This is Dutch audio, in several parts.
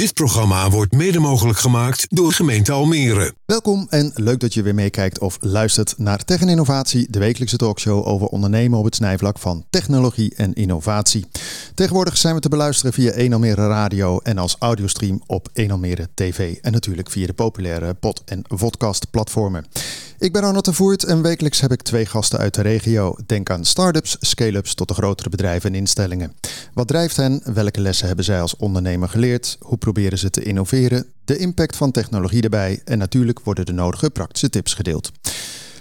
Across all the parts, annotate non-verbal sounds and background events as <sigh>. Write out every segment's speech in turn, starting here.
Dit programma wordt mede mogelijk gemaakt door gemeente Almere. Welkom en leuk dat je weer meekijkt of luistert naar Tech en Innovatie, de wekelijkse talkshow over ondernemen op het snijvlak van technologie en innovatie. Tegenwoordig zijn we te beluisteren via 1 Almere Radio en als audiostream op 1 Almere TV en natuurlijk via de populaire pod- en vodcast platformen. Ik ben Arnold de Voert en wekelijks heb ik twee gasten uit de regio. Denk aan start-ups, scale-ups tot de grotere bedrijven en instellingen. Wat drijft hen? Welke lessen hebben zij als ondernemer geleerd? Hoe proberen ze te innoveren? De impact van technologie erbij en natuurlijk worden de nodige praktische tips gedeeld.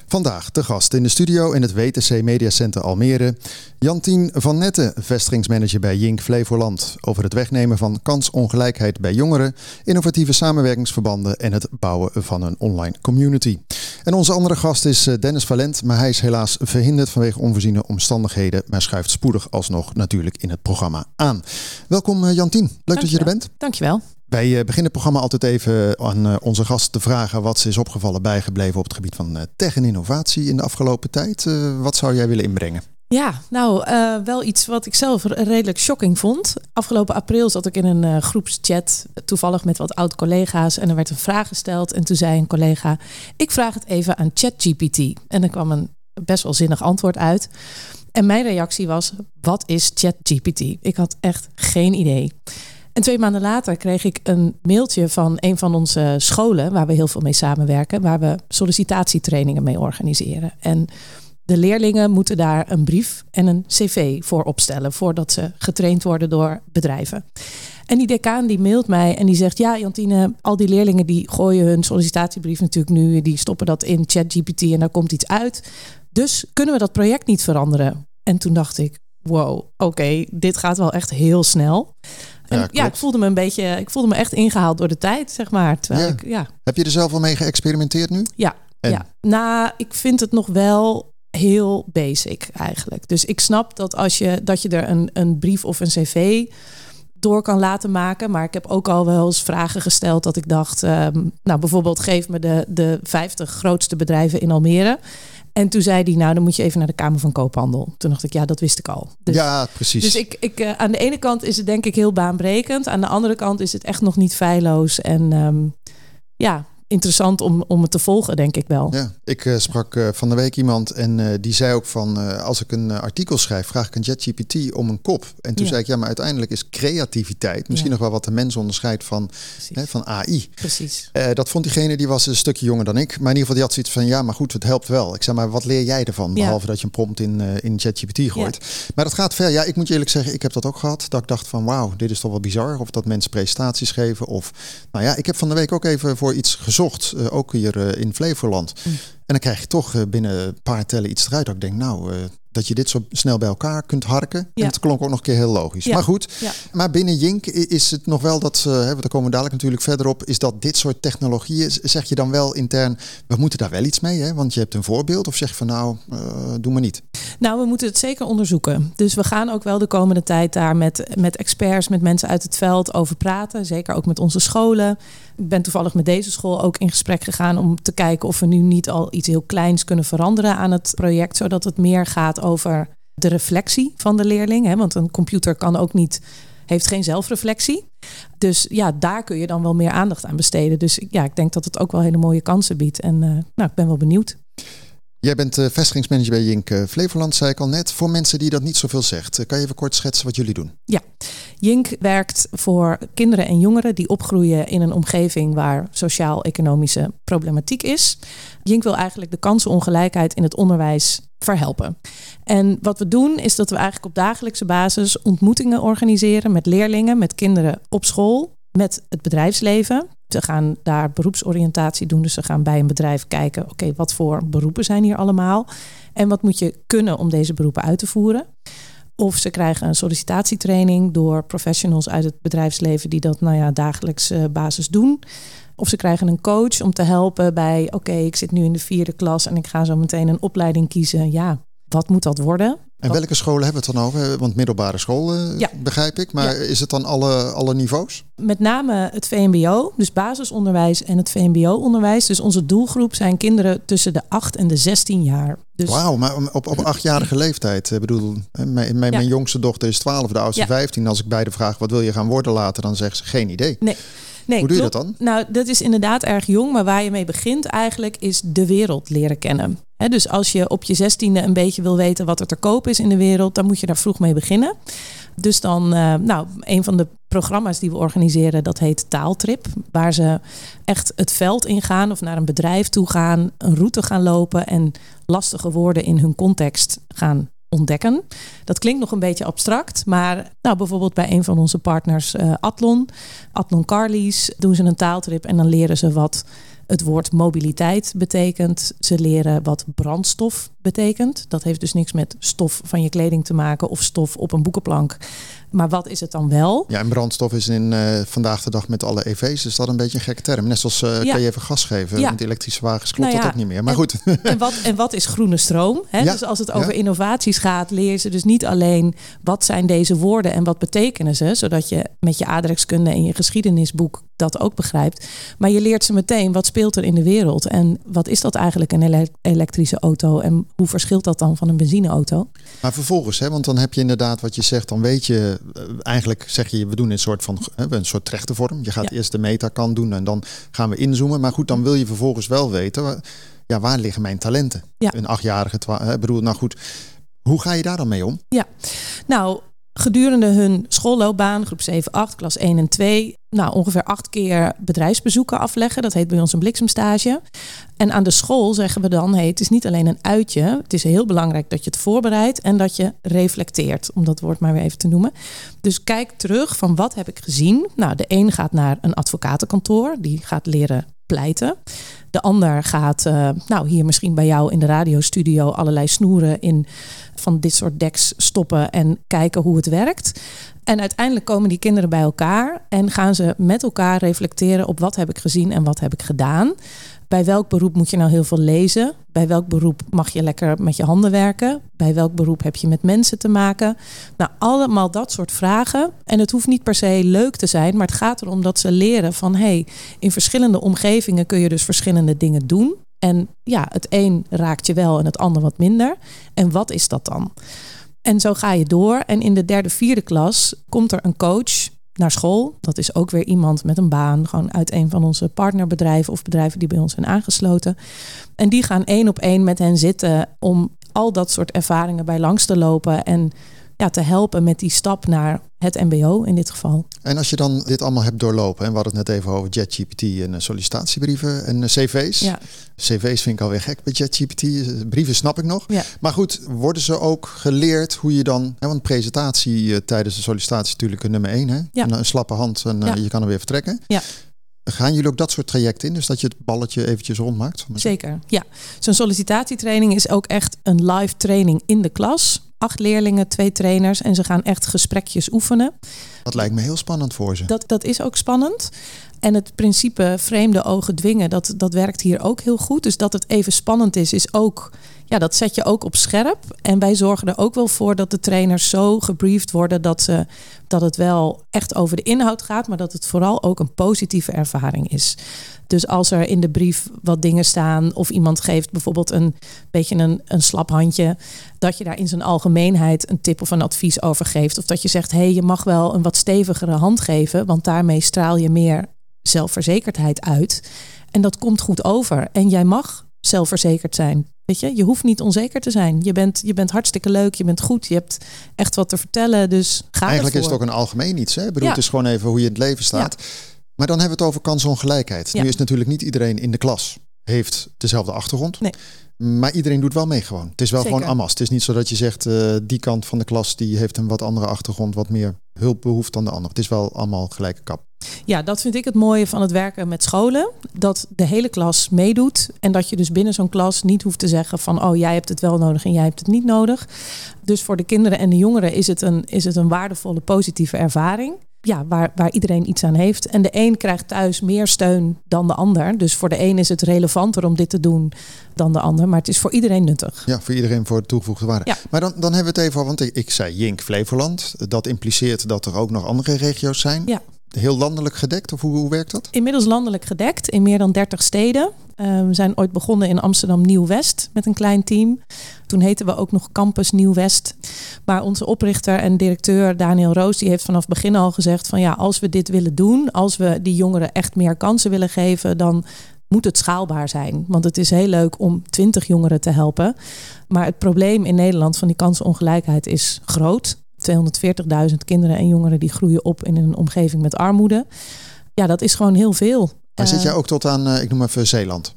Vandaag de gast in de studio in het WTC Media Center Almere. Jantien van Netten, vestigingsmanager bij Jink Flevoland. Over het wegnemen van kansongelijkheid bij jongeren, innovatieve samenwerkingsverbanden en het bouwen van een online community. En onze andere gast is eh, Dennis Valent, maar hij is helaas verhinderd vanwege onvoorziene omstandigheden, maar schuift spoedig alsnog natuurlijk in het programma aan. Welkom eh, Jantien, leuk dat je er bent. Dankjewel. Wij eh, beginnen het programma altijd even aan eh, onze gast te vragen wat ze is opgevallen bijgebleven op het gebied van eh, tech en innovatie in de afgelopen tijd. Wat zou jij willen inbrengen? Ja, nou, wel iets wat ik zelf redelijk shocking vond. Afgelopen april zat ik in een eh, groepschat, toevallig met wat oud-collega's. En er werd een vraag gesteld. En toen zei een collega, ik vraag het even aan ChatGPT. En er kwam een best wel zinnig antwoord uit. En mijn reactie was, wat is ChatGPT? Ik had echt geen idee. En twee maanden later kreeg ik een mailtje van een van onze scholen, waar we heel veel mee samenwerken, waar we sollicitatietrainingen mee organiseren. En de leerlingen moeten daar een brief en een cv voor opstellen voordat ze getraind worden door bedrijven. En die decaan die mailt mij en die zegt: Ja, Jantine, al die leerlingen die gooien hun sollicitatiebrief natuurlijk nu, die stoppen dat in ChatGPT en daar komt iets uit. Dus kunnen we dat project niet veranderen? En toen dacht ik: Wow, oké, dit gaat wel echt heel snel. En Ja, ik voelde me een beetje, ik voelde me echt ingehaald door de tijd, zeg maar. Terwijl Ja. ik, ja, Heb je er zelf al mee geëxperimenteerd nu? ja, En? ja. Nou, ik vind het nog wel heel basic eigenlijk. Dus ik snap dat als je dat je er een, een brief of een cv door kan laten maken. Maar ik heb ook al wel eens vragen gesteld dat ik dacht, ehm, nou bijvoorbeeld geef me de, de 50 grootste bedrijven in Almere. En toen zei hij, nou dan moet je even naar de Kamer van Koophandel. Toen dacht ik, ja, dat wist ik al. Dus, ja, precies. dus ik, ik, eh, aan de ene kant is het denk ik heel baanbrekend. Aan de andere kant is het echt nog niet feilloos. En ehm, ja, interessant om, om het te volgen, denk ik wel. Ja, ik eh, sprak eh, van de week iemand en eh, die zei ook van als ik een artikel schrijf, vraag ik aan ChatGPT om een kop. En toen Ja. zei ik ja, maar uiteindelijk is creativiteit misschien Ja. nog wel wat de mens onderscheidt van, hè, van AI. Precies. Dat vond diegene, die was een stukje jonger dan ik. Maar in ieder geval, die had zoiets van, ja, maar goed, het helpt wel. Ik zei, maar wat leer jij ervan? Behalve dat je een prompt in, in ChatGPT gooit. Maar dat gaat ver. Ja, ik moet je eerlijk zeggen, ik heb dat ook gehad. Dat ik dacht van, wauw, dit is toch wel bizar. Of dat mensen presentaties geven. Of, nou ja, ik heb van de week ook even voor iets. Eh, ook hier eh, in Flevoland. Mm. En dan krijg je toch eh, binnen een paar tellen iets eruit. Dat ik denk, nou... dat je dit zo snel bij elkaar kunt harken. En Ja. het klonk ook nog een keer heel logisch. Ja. Maar goed, Ja. maar binnen Jink is het nog wel dat, eh, hè, want daar komen we dadelijk natuurlijk verder op, is dat dit soort technologieën, zeg je dan wel intern, we moeten daar wel iets mee, hè? want je hebt een voorbeeld, of zeg je van nou, eh, doe maar niet. Nou, we moeten het zeker onderzoeken. Dus we gaan ook wel de komende tijd daar met, met experts, met mensen uit het veld over praten. Zeker ook met onze scholen. Ik ben toevallig met deze school ook in gesprek gegaan om te kijken of we nu niet al iets heel kleins kunnen veranderen aan het project, zodat het meer gaat over de reflectie van de leerling. Hè? Want een computer kan ook niet, heeft geen zelfreflectie. Dus ja, daar kun je dan wel meer aandacht aan besteden. Dus ja, ik denk dat het ook wel hele mooie kansen biedt. En eh, nou, ik ben wel benieuwd. Jij bent eh, vestigingsmanager bij Jink eh, Flevoland, zei ik al net. Voor mensen die dat niet zoveel zegt, eh, kan je even kort schetsen wat jullie doen? Jink werkt voor kinderen en jongeren die opgroeien in een omgeving waar sociaal-economische problematiek is. Jink wil eigenlijk de kansenongelijkheid in het onderwijs verhelpen. En wat we doen is dat we eigenlijk op dagelijkse basis ontmoetingen organiseren met leerlingen, met kinderen op school, met het bedrijfsleven. Ze gaan daar beroepsoriëntatie doen, dus ze gaan bij een bedrijf kijken, oké, wat voor beroepen zijn hier allemaal? En wat moet je kunnen om deze beroepen uit te voeren? Of ze krijgen een sollicitatietraining door professionals uit het bedrijfsleven die dat nou ja, dagelijks eh, basis doen. Of ze krijgen een coach om te helpen bij, oké, ik zit nu in de vierde klas en ik ga zo meteen een opleiding kiezen. Ja, wat moet dat worden? En welke scholen hebben we het dan over? Want middelbare school uh, ja. begrijp ik. Maar is het dan alle, alle niveaus? Met name het VMBO, dus basisonderwijs en het VMBO-onderwijs. Dus onze doelgroep zijn kinderen tussen de 8 en de 16 jaar. Dus... Wauw, maar op, op achtjarige leeftijd. Ik bedoel, mijn, mijn, mijn jongste dochter is 12, de oudste 15. Als ik beide vraag wat wil je gaan worden later, dan zegt ze geen idee. Nee. Nee, Hoe doe je dat dan? Nou, dat is inderdaad erg jong, maar waar je mee begint eigenlijk is de wereld leren kennen. dus als je op je zestiende een beetje wil weten wat er te koop is in de wereld, dan moet je daar vroeg mee beginnen. Dus dan, uh, nou, een van de programma's die we organiseren, dat heet Taaltrip. Waar ze echt het veld ingaan of naar een bedrijf toe gaan, een route gaan lopen en lastige woorden in hun context gaan ontdekken. Dat klinkt nog een beetje abstract, maar nou, bijvoorbeeld bij een van onze partners, uh, Atlon, Atlon Carlies, doen ze een taaltrip en dan leren ze wat het woord mobiliteit betekent. Ze leren wat brandstof betekent. Dat heeft dus niks met stof van je kleding te maken of stof op een boekenplank. Maar wat is het dan wel? Ja, en brandstof is in uh, vandaag de dag met alle EV's is dat een beetje een gekke term. Net zoals uh, kan je even gas geven. Ja. Met elektrische wagens klopt nou ja, dat ook niet meer. Maar en, goed. En wat, en wat is groene stroom? Hè? Dus als het over innovaties gaat, leer ze dus niet alleen wat zijn deze woorden en wat betekenen ze, zodat je met je aardrijkskunde en je geschiedenisboek dat ook begrijpt. Maar je leert ze meteen wat speelt er in de wereld en wat is dat eigenlijk een elektrische auto en hoe verschilt dat dan van een benzineauto? Maar vervolgens, hè, want dan heb je inderdaad wat je zegt, dan weet je eh, eigenlijk zeg je, we doen een soort van een soort trechtenvorm. Je gaat eerst de metakant doen en dan gaan we inzoomen. Maar goed, dan wil je vervolgens wel weten, ja, waar liggen mijn talenten? Ja. Een achtjarige, ik bedoel, nou goed, hoe ga je daar dan mee om? Ja, nou, gedurende hun schoolloopbaan, groep 7, 8, klas 1 en 2, nou, ongeveer acht keer bedrijfsbezoeken afleggen. Dat heet bij ons een bliksemstage. En aan de school zeggen we dan, hey, het is niet alleen een uitje. Het is heel belangrijk dat je het voorbereidt en dat je reflecteert, om dat woord maar weer even te noemen. Dus kijk terug van wat heb ik gezien. Nou, de een gaat naar een advocatenkantoor, die gaat leren pleiten. De ander gaat, uh, nou hier misschien bij jou in de radiostudio allerlei snoeren in van dit soort decks stoppen en kijken hoe het werkt. En uiteindelijk komen die kinderen bij elkaar en gaan ze met elkaar reflecteren op wat heb ik gezien en wat heb ik gedaan. Bij welk beroep moet je nou heel veel lezen? Bij welk beroep mag je lekker met je handen werken? Bij welk beroep heb je met mensen te maken? Nou, allemaal dat soort vragen. En het hoeft niet per se leuk te zijn, maar het gaat erom dat ze leren van hé, hey, in verschillende omgevingen kun je dus verschillende dingen doen. En ja, het een raakt je wel en het ander wat minder. En wat is dat dan? En zo ga je door. En in de derde, vierde klas komt er een coach naar school. Dat is ook weer iemand met een baan, gewoon uit een van onze partnerbedrijven of bedrijven die bij ons zijn aangesloten. En die gaan één op één met hen zitten om al dat soort ervaringen bij langs te lopen en ja, te helpen met die stap naar het MBO in dit geval. En als je dan dit allemaal hebt doorlopen, en we hadden het net even over JetGPT en eh, sollicitatiebrieven en eh, cv's. Ja. Cv's vind ik alweer gek bij JetGPT. Brieven snap ik nog. Ja. Maar goed, worden ze ook geleerd hoe je dan, hè, want presentatie tijdens de sollicitatie natuurlijk een nummer één, hè? Ja. Een, een, slappe hand en uh, je kan er weer vertrekken. Ja. Gaan jullie ook dat soort trajecten in? Dus dat je het balletje eventjes rondmaakt? Zeker, ja. Zo'n sollicitatietraining is ook echt een live training in de klas acht leerlingen, twee trainers en ze gaan echt gesprekjes oefenen. Dat lijkt me heel spannend voor ze. Dat, dat is ook spannend. En het principe vreemde ogen dwingen, dat, dat werkt hier ook heel goed. Dus dat het even spannend is, is ook, ja, dat zet je ook op scherp. En wij zorgen er ook wel voor dat de trainers zo gebriefd worden dat, ze, dat het wel echt over de inhoud gaat, maar dat het vooral ook een positieve ervaring is. Dus als er in de brief wat dingen staan of iemand geeft bijvoorbeeld een beetje een, een slap handje, dat je daar in zijn algemeenheid een tip of een advies over geeft. Of dat je zegt, hé, hey, je mag wel een wat stevigere hand geven, want daarmee straal je meer zelfverzekerdheid uit. En dat komt goed over. En jij mag zelfverzekerd zijn. Weet je, je hoeft niet onzeker te zijn. Je bent, je bent hartstikke leuk, je bent goed, je hebt echt wat te vertellen. Dus ga Eigenlijk is het ook een algemeen iets. Hè? Bedoel, Het is gewoon even hoe je in het leven staat. Maar dan hebben we het over kansongelijkheid. Nu is natuurlijk niet iedereen in de klas heeft dezelfde achtergrond. Nee. Maar iedereen doet wel mee gewoon. Het is wel gewoon amas. Het is niet zo dat je zegt, uh, die kant van de klas die heeft een wat andere achtergrond, wat meer hulp behoeft dan de ander. Het is wel allemaal gelijke kap. Ja, dat vind ik het mooie van het werken met scholen. Dat de hele klas meedoet. En dat je dus binnen zo'n klas niet hoeft te zeggen van oh, jij hebt het wel nodig en jij hebt het niet nodig. Dus voor de kinderen en de jongeren is het een, is het een waardevolle, positieve ervaring. ja, waar, waar iedereen iets aan heeft. En de een krijgt thuis meer steun dan de ander. Dus voor de een is het relevanter om dit te doen dan de ander. Maar het is voor iedereen nuttig. Ja, voor iedereen voor toegevoegde waarde. Ja. Maar dan, dan hebben we het even, want ik, ik zei Jink, Flevoland. Dat impliceert dat er ook nog andere regio's zijn. Ja. Heel landelijk gedekt, of hoe, hoe werkt dat? Inmiddels landelijk gedekt in meer dan 30 steden. Uh, we zijn ooit begonnen in Amsterdam Nieuw-West met een klein team. Toen heten we ook nog Campus Nieuw-West. Maar onze oprichter en directeur Daniel Roos die heeft vanaf begin al gezegd van ja, als we dit willen doen, als we die jongeren echt meer kansen willen geven, dan moet het schaalbaar zijn. Want het is heel leuk om 20 jongeren te helpen. Maar het probleem in Nederland van die kansenongelijkheid is groot. 240.000 kinderen en jongeren die groeien op in een omgeving met armoede. Ja, dat is gewoon heel veel. Maar zit Uh, jij ook tot aan, eh, ik noem even Zeeland?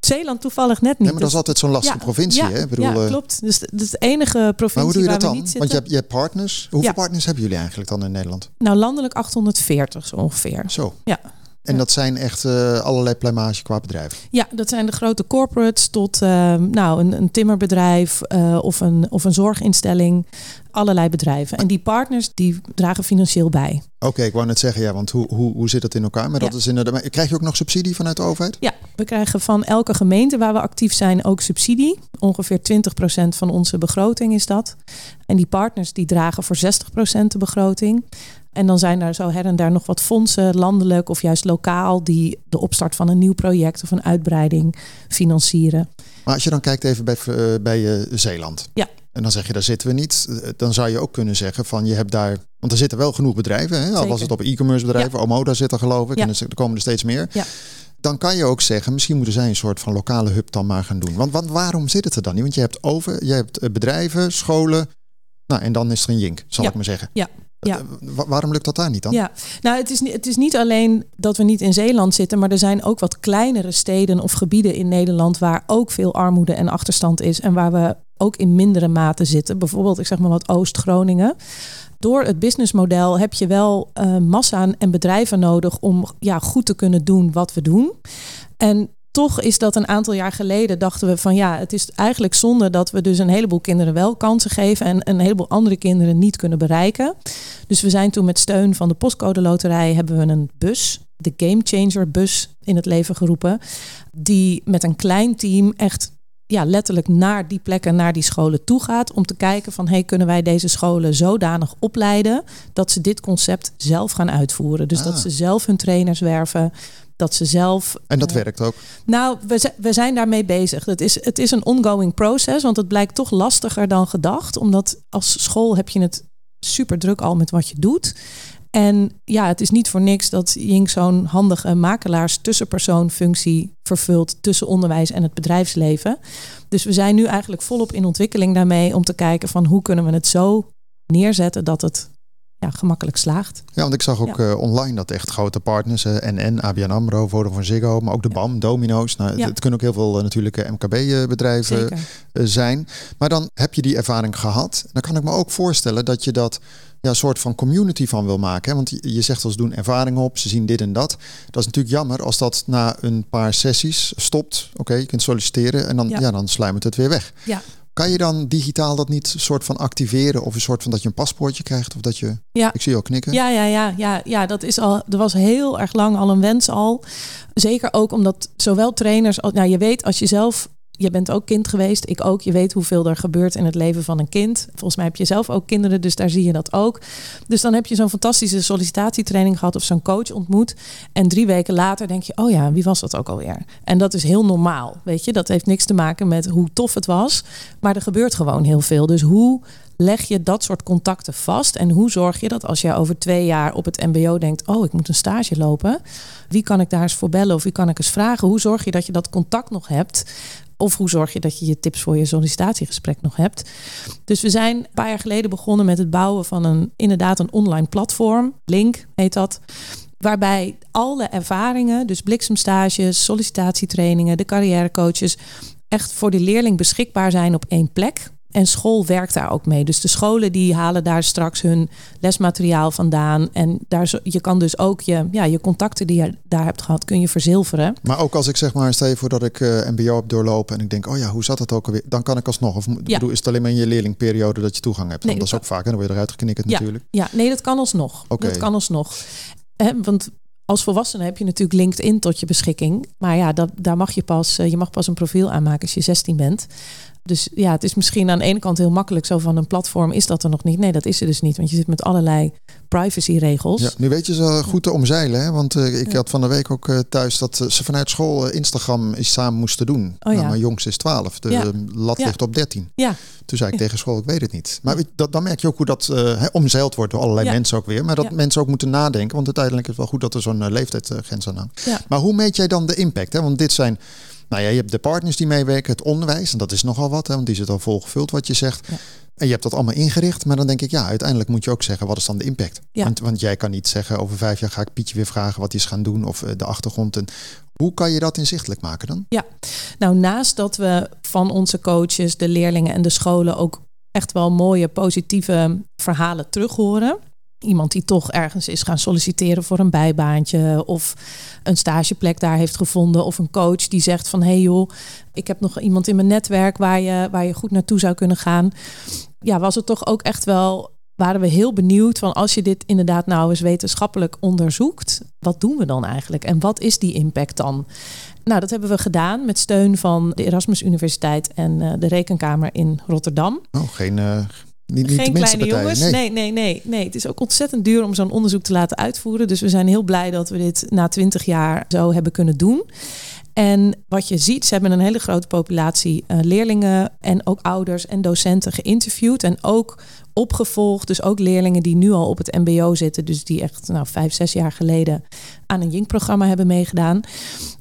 Zeeland toevallig net niet. Nee, maar dat is altijd zo'n lastige Ja, provincie, ja, hè? Ik bedoel, ja, eh, klopt. Dus dat is de enige provincie maar hoe doe je waar dat we dan? niet Want je hebt, je hebt partners. Hoeveel Ja. partners hebben jullie eigenlijk dan in Nederland? Nou, landelijk 840 zo ongeveer. Zo. Ja. En Ja. dat zijn echt eh, allerlei pluimage qua bedrijven. Ja, dat zijn de grote corporates tot eh, nou, een, een timmerbedrijf eh, of, een, of een zorginstelling. Allerlei bedrijven. En die partners die dragen financieel bij. Oké, ik wou net zeggen, ja, want hoe, hoe, hoe zit dat in elkaar? Maar dat is inderdaad. maar Krijg je ook nog subsidie vanuit de overheid? Ja, we krijgen van elke gemeente waar we actief zijn ook subsidie. Ongeveer 20% van onze begroting is dat. En die partners die dragen voor 60% de begroting. En dan zijn er zo her en daar nog wat fondsen, landelijk of juist lokaal, die de opstart van een nieuw project of een uitbreiding financieren. Maar als je dan kijkt even bij, eh, bij eh, Zeeland. Ja. En dan zeg je, daar zitten we niet. Eh, Dan zou je ook kunnen zeggen van je hebt daar. Want er zitten wel genoeg bedrijven. Hè? Al was het op e-commerce bedrijven. Omoda zit er geloof ik. Ja. En er komen er steeds meer. Ja. Dan kan je ook zeggen, misschien moeten zij een soort van lokale hub dan maar gaan doen. Want, want waarom zit het er dan niet? Want je hebt over, je hebt bedrijven, scholen. Nou, en dan is er een jink, zal Ja. ik maar zeggen. Ja. Ja. Eh, wa- waarom lukt dat daar niet dan? Ja, nou het is, niet, het is niet alleen dat we niet in Zeeland zitten, maar er zijn ook wat kleinere steden of gebieden in Nederland waar ook veel armoede en achterstand is en waar we ook in mindere mate zitten. Bijvoorbeeld, ik zeg maar wat Oost-Groningen. Door het businessmodel heb je wel eh, massa en bedrijven nodig om ja, goed te kunnen doen wat we doen. En toch is dat een aantal jaar geleden dachten we van ja, het is eigenlijk zonde dat we dus een heleboel kinderen wel kansen geven en een heleboel andere kinderen niet kunnen bereiken. Dus we zijn toen met steun van de postcode loterij hebben we een bus, de Game Changer bus in het leven geroepen, die met een klein team echt ja, letterlijk naar die plekken, naar die scholen toe gaat om te kijken van hey, kunnen wij deze scholen zodanig opleiden dat ze dit concept zelf gaan uitvoeren. Dus Ah. dat ze zelf hun trainers werven, dat ze zelf En dat eh, werkt ook. nou, we, we zijn daarmee bezig. Het is, het is een ongoing process, want het blijkt toch lastiger dan gedacht. Omdat als school heb je het super druk al met wat je doet. En ja, het is niet voor niks dat Jink zo'n handige makelaars-tussenpersoonfunctie vervult tussen onderwijs en het bedrijfsleven. Dus we zijn nu eigenlijk volop in ontwikkeling daarmee om te kijken van hoe kunnen we het zo neerzetten dat het ja, gemakkelijk slaagt. Ja, want ik zag ook eh, online dat echt grote partners, eh, NN, ABN AMRO, Vodafone Ziggo, maar ook de BAM, Domino's. Nou. Het kunnen ook heel veel eh, natuurlijk MKB-bedrijven zijn. Maar dan heb je die ervaring gehad. Dan kan ik me ook voorstellen dat je dat ja, soort van community van wil maken. Hè? Want je, zegt als doen ervaring op, ze zien dit en dat. Dat is natuurlijk jammer als dat na een paar sessies stopt. Oké, je kunt solliciteren en dan, ja. Ja. dan sluimert het weer weg. Ja. Kan je dan digitaal dat niet soort van activeren of een soort van dat je een paspoortje krijgt of dat je... Ja. Ik zie je al knikken. Ja, ja, ja, ja, ja, dat is al. Er was heel erg lang al een wens al. Zeker ook omdat zowel trainers als. Nou, je weet als je zelf. Je bent ook kind geweest, ik ook. Je weet hoeveel er gebeurt in het leven van een kind. Volgens mij heb je zelf ook kinderen, dus daar zie je dat ook. Dus dan heb je zo'n fantastische sollicitatietraining gehad of zo'n coach ontmoet. En drie weken later denk je, oh ja, wie was dat ook alweer? En dat is heel normaal, weet je. Dat heeft niks te maken met hoe tof het was. Maar er gebeurt gewoon heel veel. Dus hoe leg je dat soort contacten vast? En hoe zorg je dat als je over twee jaar op het MBO denkt: Oh, ik moet een stage lopen. Wie kan ik daar eens voor bellen of wie kan ik eens vragen? Hoe zorg je dat je dat contact nog hebt? Of hoe zorg je dat je je tips voor je sollicitatiegesprek nog hebt? Dus we zijn een paar jaar geleden begonnen met het bouwen van een inderdaad een online platform. Link heet dat. Waarbij alle ervaringen, dus bliksemstages, sollicitatietrainingen, de carrièrecoaches, echt voor de leerling beschikbaar zijn op één plek. En school werkt daar ook mee. Dus de scholen die halen daar straks hun lesmateriaal vandaan. En daar, je kan dus ook je, ja, je contacten die je daar hebt gehad, kun je verzilveren. Maar ook als ik zeg maar, stel je voor dat ik uh, mbo heb doorlopen en ik denk, oh ja, hoe zat het ook alweer? Dan kan ik alsnog. Of ja. bedoel, is het alleen maar in je leerlingperiode dat je toegang hebt? Nee, dat, is ook vaak en dan word je eruit geknikkerd ja. natuurlijk. Ja, nee, dat kan alsnog. Okay. Dat kan alsnog. He, want als volwassene heb je natuurlijk LinkedIn tot je beschikking. Maar ja, dat, daar mag je pas, eh, je mag pas een profiel aanmaken als je 16 bent. Dus ja, het is misschien aan de ene kant heel makkelijk zo van een platform is dat er nog niet. Nee, dat is er dus niet, want je zit met allerlei privacyregels. Ja, nu weet je ze goed te omzeilen, hè? want uh, ik had van de week ook uh, thuis dat ze vanuit school uh, Instagram iets samen moesten doen. Oh, nou, ja. Mijn jongste is 12, de ja. lat ligt op 13. Ja. Toen zei ik tegen school, ik weet het niet. Maar dat, dan merk je ook hoe dat omzeild wordt door allerlei mensen ook weer. Maar dat mensen ook moeten nadenken, want uiteindelijk is het wel goed dat er zo'n leeftijdsgrens aan hangt. Maar hoe meet jij dan de impact? Hè? Want dit zijn nou ja, je hebt de partners die meewerken, het onderwijs. En dat is nogal wat, hè, want die zit al volgevuld wat je zegt. En je hebt dat allemaal ingericht. Maar dan denk ik, ja, uiteindelijk moet je ook zeggen, wat is dan de impact? Ja. Want, want jij kan niet zeggen, over vijf jaar ga ik Pietje weer vragen wat hij is gaan doen. Of de achtergrond. En hoe kan je dat inzichtelijk maken dan? Ja, nou naast dat we van onze coaches, de leerlingen en de scholen ook echt wel mooie positieve verhalen terug horen iemand die toch ergens is gaan solliciteren voor een bijbaantje of een stageplek daar heeft gevonden of een coach die zegt van hé hey joh, ik heb nog iemand in mijn netwerk waar je, waar je goed naartoe zou kunnen gaan. Ja, was het toch ook echt wel waren we heel benieuwd van als je dit inderdaad nou eens wetenschappelijk onderzoekt, wat doen we dan eigenlijk en wat is die impact dan? Nou, dat hebben we gedaan met steun van de Erasmus Universiteit en uh, de Rekenkamer in Rotterdam. Oh, geen, uh, niet, Geen kleine jongens. Nee. nee. nee, nee, Het is ook ontzettend duur om zo'n onderzoek te laten uitvoeren. Dus we zijn heel blij dat we dit na twintig jaar zo hebben kunnen doen. En wat je ziet, ze hebben een hele grote populatie uh, leerlingen en ook ouders en docenten geïnterviewd. En ook opgevolgd. Dus ook leerlingen die nu al op het MBO zitten. Dus die echt nou, vijf, zes jaar geleden aan een JINK-programma hebben meegedaan.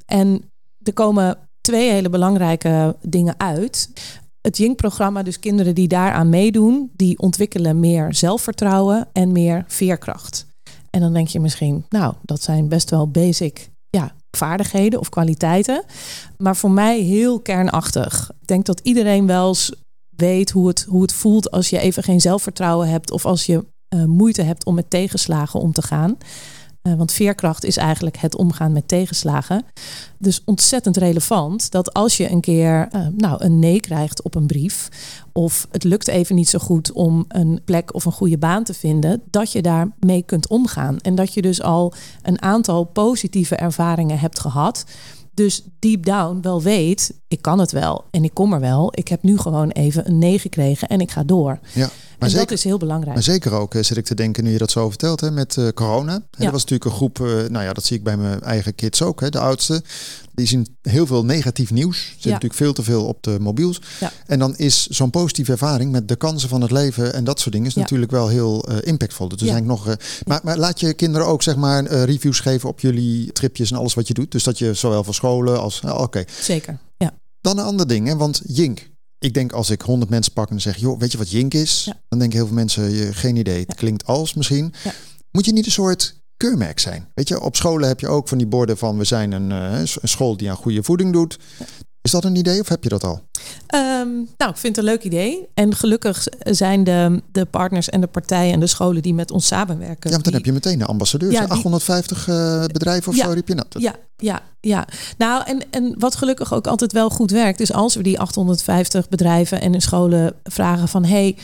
En er komen twee hele belangrijke dingen uit het Jink-programma, dus kinderen die daaraan meedoen, die ontwikkelen meer zelfvertrouwen en meer veerkracht. En dan denk je misschien, nou, dat zijn best wel basic ja, vaardigheden of kwaliteiten. Maar voor mij heel kernachtig. Ik denk dat iedereen wel eens weet hoe het, hoe het voelt als je even geen zelfvertrouwen hebt of als je uh, moeite hebt om met tegenslagen om te gaan. Uh, want veerkracht is eigenlijk het omgaan met tegenslagen. Dus ontzettend relevant dat als je een keer uh, nou, een nee krijgt op een brief. of het lukt even niet zo goed om een plek of een goede baan te vinden. dat je daarmee kunt omgaan. En dat je dus al een aantal positieve ervaringen hebt gehad. Dus deep down wel weet, ik kan het wel en ik kom er wel. Ik heb nu gewoon even een nee gekregen en ik ga door. Ja. Maar en zeker, dat is heel belangrijk. Maar zeker ook, zit ik te denken, nu je dat zo vertelt, hè, met uh, corona. Ja. Dat was natuurlijk een groep, uh, nou ja, dat zie ik bij mijn eigen kids ook, hè, de oudste. Die zien heel veel negatief nieuws. Ze zitten natuurlijk veel te veel op de mobiels. En dan is zo'n positieve ervaring met de kansen van het leven en dat soort dingen is natuurlijk wel heel uh, impactvol. Dus ja. nog, maar, maar, laat je kinderen ook zeg maar reviews geven op jullie tripjes en alles wat je doet. Dus dat je zowel voor scholen als, oké. Okay. Zeker, ja. Dan een ander ding, hè, want Jink, ik denk als ik honderd mensen pak en zeg, joh, weet je wat Jink is? Ja. Dan denken heel veel mensen, je, geen idee. Het klinkt als misschien. Ja. Moet je niet een soort keurmerk zijn? Weet je, op scholen heb je ook van die borden van we zijn een, uh, een school die aan goede voeding doet. Is dat een idee of heb je dat al? Um, nou, ik vind het een leuk idee. En gelukkig zijn de, de partners en de partijen en de scholen die met ons samenwerken. Ja, want dan die, heb je meteen de ambassadeurs. Ja, die- 850 uh, bedrijven of Ja. zo riep je nou. dat. Ja, ja, ja. Nou, en, en wat gelukkig ook altijd wel goed werkt, is als we die 850 bedrijven en de scholen vragen van hey,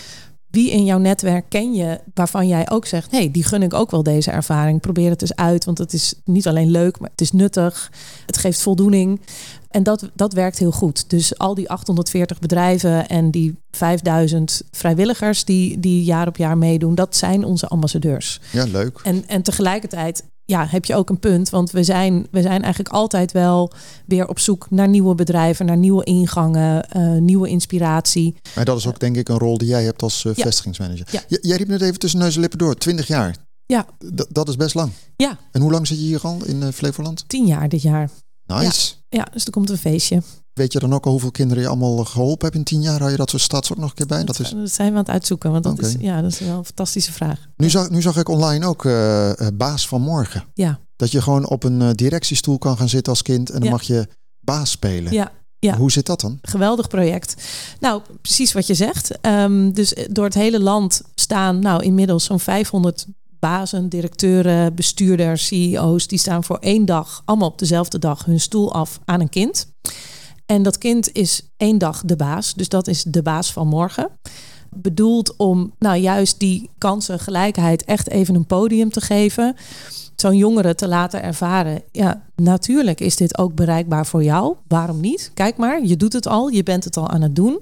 wie in jouw netwerk ken je waarvan jij ook zegt, hey, die gun ik ook wel deze ervaring. Probeer het eens uit, want het is niet alleen leuk, maar het is nuttig. Het geeft voldoening. En dat, dat werkt heel goed. Dus al die 840 bedrijven en die 5000 vrijwilligers die, die jaar op jaar meedoen, dat zijn onze ambassadeurs. Ja, leuk. En, en tegelijkertijd ja, heb je ook een punt. Want we zijn, we zijn eigenlijk altijd wel weer op zoek naar nieuwe bedrijven, naar nieuwe ingangen, eh, nieuwe inspiratie. Maar dat is ook denk ik een rol die jij hebt als uh, Ja. vestigingsmanager. Ja. Jij riep net even tussen neus en lippen door, 20 jaar. Ja. D- dat is best lang. Ja, En hoe lang zit je hier al in uh, Flevoland? tien jaar dit jaar. Nice. Ja, dus er komt een feestje. Weet je dan ook al hoeveel kinderen je allemaal geholpen hebt in 10 jaar? Hou je dat soort stats ook nog een keer bij? Dat is... Dat zijn we aan het uitzoeken, want dat, is, ja, dat is wel een fantastische vraag. nu, zag, nu zag ik online ook eh, eh, baas van morgen. Ja, Dat je gewoon op een eh, directiestoel kan gaan zitten als kind en dan Ja. mag je baas spelen. ja, Ja. Hoe zit dat dan? Geweldig project. Nou, precies wat je zegt. Ehm, dus door het hele land staan nou inmiddels zo'n 500 bazen, directeuren, bestuurders, CEO's. Die staan voor één dag, allemaal op dezelfde dag, hun stoel af aan een kind. En dat kind is één dag de baas. Dus dat is de baas van morgen. Bedoeld om nou juist die kansengelijkheid echt even een podium te geven zo'n jongere te laten ervaren. Ja, natuurlijk is dit ook bereikbaar voor jou. Waarom niet? Kijk maar, je doet het al, je bent het al aan het doen.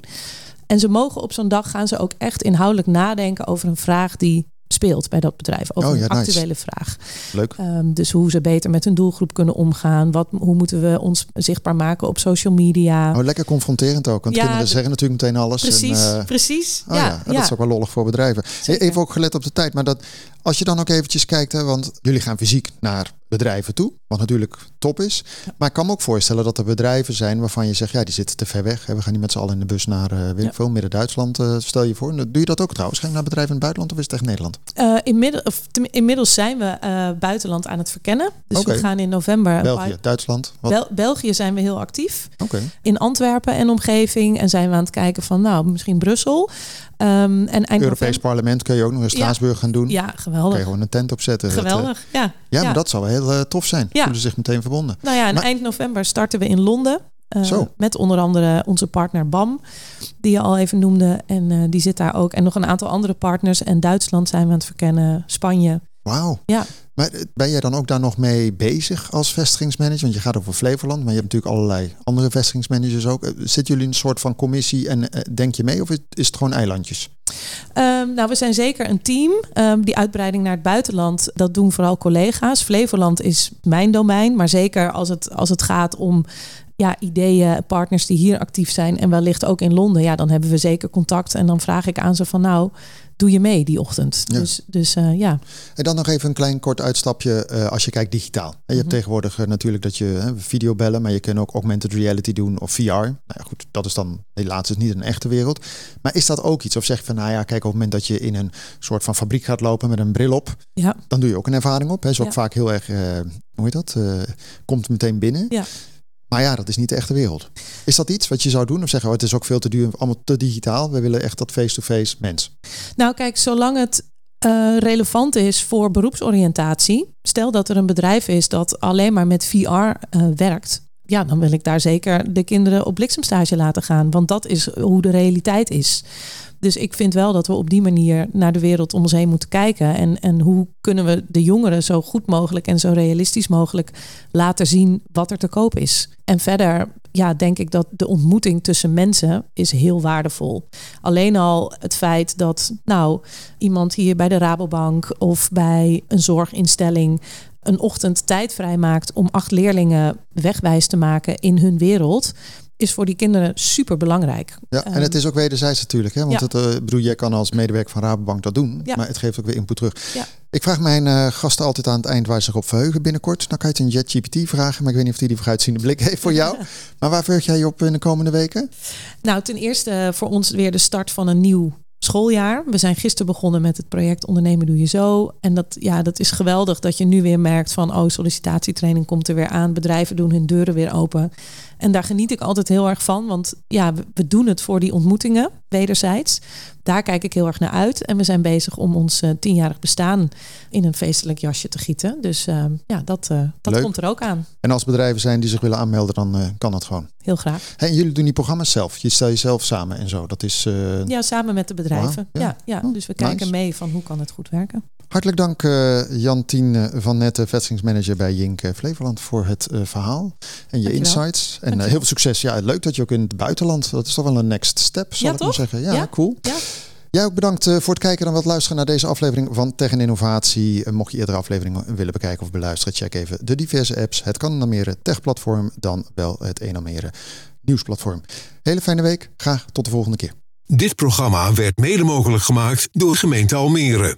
En ze mogen op zo'n dag gaan ze ook echt inhoudelijk nadenken over een vraag die speelt bij dat bedrijf. Over Oh, ja, een nice. actuele vraag. Leuk. Ehm, dus hoe ze beter met hun doelgroep kunnen omgaan. Wat, hoe moeten we ons zichtbaar maken op social media. Oh, lekker confronterend ook. Want Ja, kinderen zeggen natuurlijk meteen alles. precies, En, eh, precies. Oh ja, ja, dat is ook wel lollig voor bedrijven. Zeker. even ook gelet op de tijd, maar dat als je dan ook eventjes kijkt, hè, want jullie gaan fysiek naar bedrijven toe, wat natuurlijk top is. Maar ik kan me ook voorstellen dat er bedrijven zijn waarvan je zegt, ja, die zitten te ver weg. Hè. We gaan niet met z'n allen in de bus naar, eh weet ik Ja. veel, Midden-Duitsland, eh, stel je voor. Doe je dat ook trouwens? Ga je naar bedrijven in het buitenland of is het echt Nederland? Eh, inmiddels, of, inmiddels zijn we buitenland aan het verkennen. Dus we gaan in november. België, Duitsland? Bel- België zijn we heel actief. In Antwerpen en omgeving. En zijn we aan het kijken van, nou, misschien Brussel. Ehm, en Europees parlement kun je ook nog in Straatsburg gaan doen. Ja, Kun je geweldig. gewoon een tent opzetten. Dat, eh, Geweldig, ja. ja, maar dat zou wel heel eh, tof zijn. Ja. Voelen zich meteen verbonden. Nou ja, en Maar- eind november starten we in Londen. Zo. Met onder andere onze partner BAM, die je al even noemde. En die zit daar ook. En nog een aantal andere partners. En Duitsland zijn we aan het verkennen. Spanje. Wauw. Ja. Maar eh, ben jij dan ook daar nog mee bezig als vestigingsmanager? Want je gaat over Flevoland, maar je hebt natuurlijk allerlei andere vestigingsmanagers ook. Eh, Zitten jullie een soort van commissie en eh, denk je mee of is is het gewoon eilandjes? Ehm, nou, we zijn zeker een team. Ehm, die uitbreiding naar het buitenland, dat doen vooral collega's. Flevoland is mijn domein, maar zeker als het, als het gaat om ja, ideeën, partners die hier actief zijn en wellicht ook in Londen, ja, dan hebben we zeker contact. En dan vraag ik aan ze van nou, doe je mee die ochtend? Ja. Dus, dus eh, ja. En dan nog even een klein kort uitstapje eh, als je kijkt digitaal. En je hebt Mhm. tegenwoordig eh, natuurlijk dat je hè, videobellen, maar je kan ook augmented reality doen of VR. Nou ja, goed, dat is dan helaas is niet een echte wereld. Maar is dat ook iets? Of zeg je van, nou ja, kijk, op het moment dat je in een soort van fabriek gaat lopen met een bril op, Ja. dan doe je ook een ervaring op. Hè. Is ook vaak heel erg, hoe heet dat? Komt meteen binnen. Ja. Maar ja, dat is niet de echte wereld. Is dat iets wat je zou doen? Of zeggen, oh, het is ook veel te duur, allemaal te digitaal. We willen echt dat face-to-face mens. Nou, kijk, zolang het eh, relevant is voor beroepsoriëntatie. Stel dat er een bedrijf is dat alleen maar met VR eh, werkt. Ja, dan wil ik daar zeker de kinderen op bliksemstage laten gaan. Want dat is hoe de realiteit is. Dus ik vind wel dat we op die manier naar de wereld om ons heen moeten kijken. En, en hoe kunnen we de jongeren zo goed mogelijk en zo realistisch mogelijk laten zien wat er te koop is. En verder ja, denk ik dat de ontmoeting tussen mensen is heel waardevol. Alleen al het feit dat nou iemand hier bij de Rabobank of bij een zorginstelling een ochtend tijd vrijmaakt om acht leerlingen wegwijs te maken in hun wereld, is voor die kinderen super belangrijk. Ja, en het is ook wederzijds natuurlijk. Hè? Want ja. het, eh, bedoel, jij kan als medewerker van Rabobank dat doen. Ja. Maar het geeft ook weer input terug. Ja. Ik vraag mijn eh, gasten altijd aan het eind waar ze zich op verheugen binnenkort. Dan kan je het een JetGPT vragen. Maar ik weet niet of die die vooruitziende blik heeft voor jou. <laughs> maar waar verheug jij je op in de komende weken? Nou, ten eerste voor ons weer de start van een nieuw schooljaar. We zijn gisteren begonnen met het project Ondernemen Doe Je Zo. En dat, ja, dat is geweldig dat je nu weer merkt van... oh, sollicitatietraining komt er weer aan. Bedrijven doen hun deuren weer open. En daar geniet ik altijd heel erg van. Want ja, we, doen het voor die ontmoetingen, wederzijds. Daar kijk ik heel erg naar uit. En we zijn bezig om ons eh, tienjarig bestaan in een feestelijk jasje te gieten. Dus eh, ja, dat, eh, dat Leuk. komt er ook aan. En als bedrijven zijn die zich willen aanmelden, dan kan dat gewoon. Heel graag. En jullie doen die programma's zelf. Je stel jezelf samen en zo. Dat is Ja, samen met de bedrijven. Wauw, ja. ja. Ja, Oh, dus we kijken nice. mee van hoe kan het goed werken. Hartelijk dank eh, Jan Tien eh, van Nette, vestigingsmanager bij Jink eh, Flevoland, voor het eh, verhaal en je Dankjewel. insights. En eh, heel veel succes. Ja, leuk dat je ook in het buitenland, dat is toch wel een next step, zal Ja, ik maar zeggen. Ja, Ja. cool. Ja. Jij ook bedankt eh, voor het kijken en wat luisteren naar deze aflevering van Tech en Innovatie. Eh, Mocht je eerdere afleveringen willen bekijken of beluisteren, check even de diverse apps. Het kan een Almere Tech-platform, dan wel het een Almere nieuwsplatform. Hele fijne week. Graag tot de volgende keer. Dit programma werd mede mogelijk gemaakt door gemeente Almere.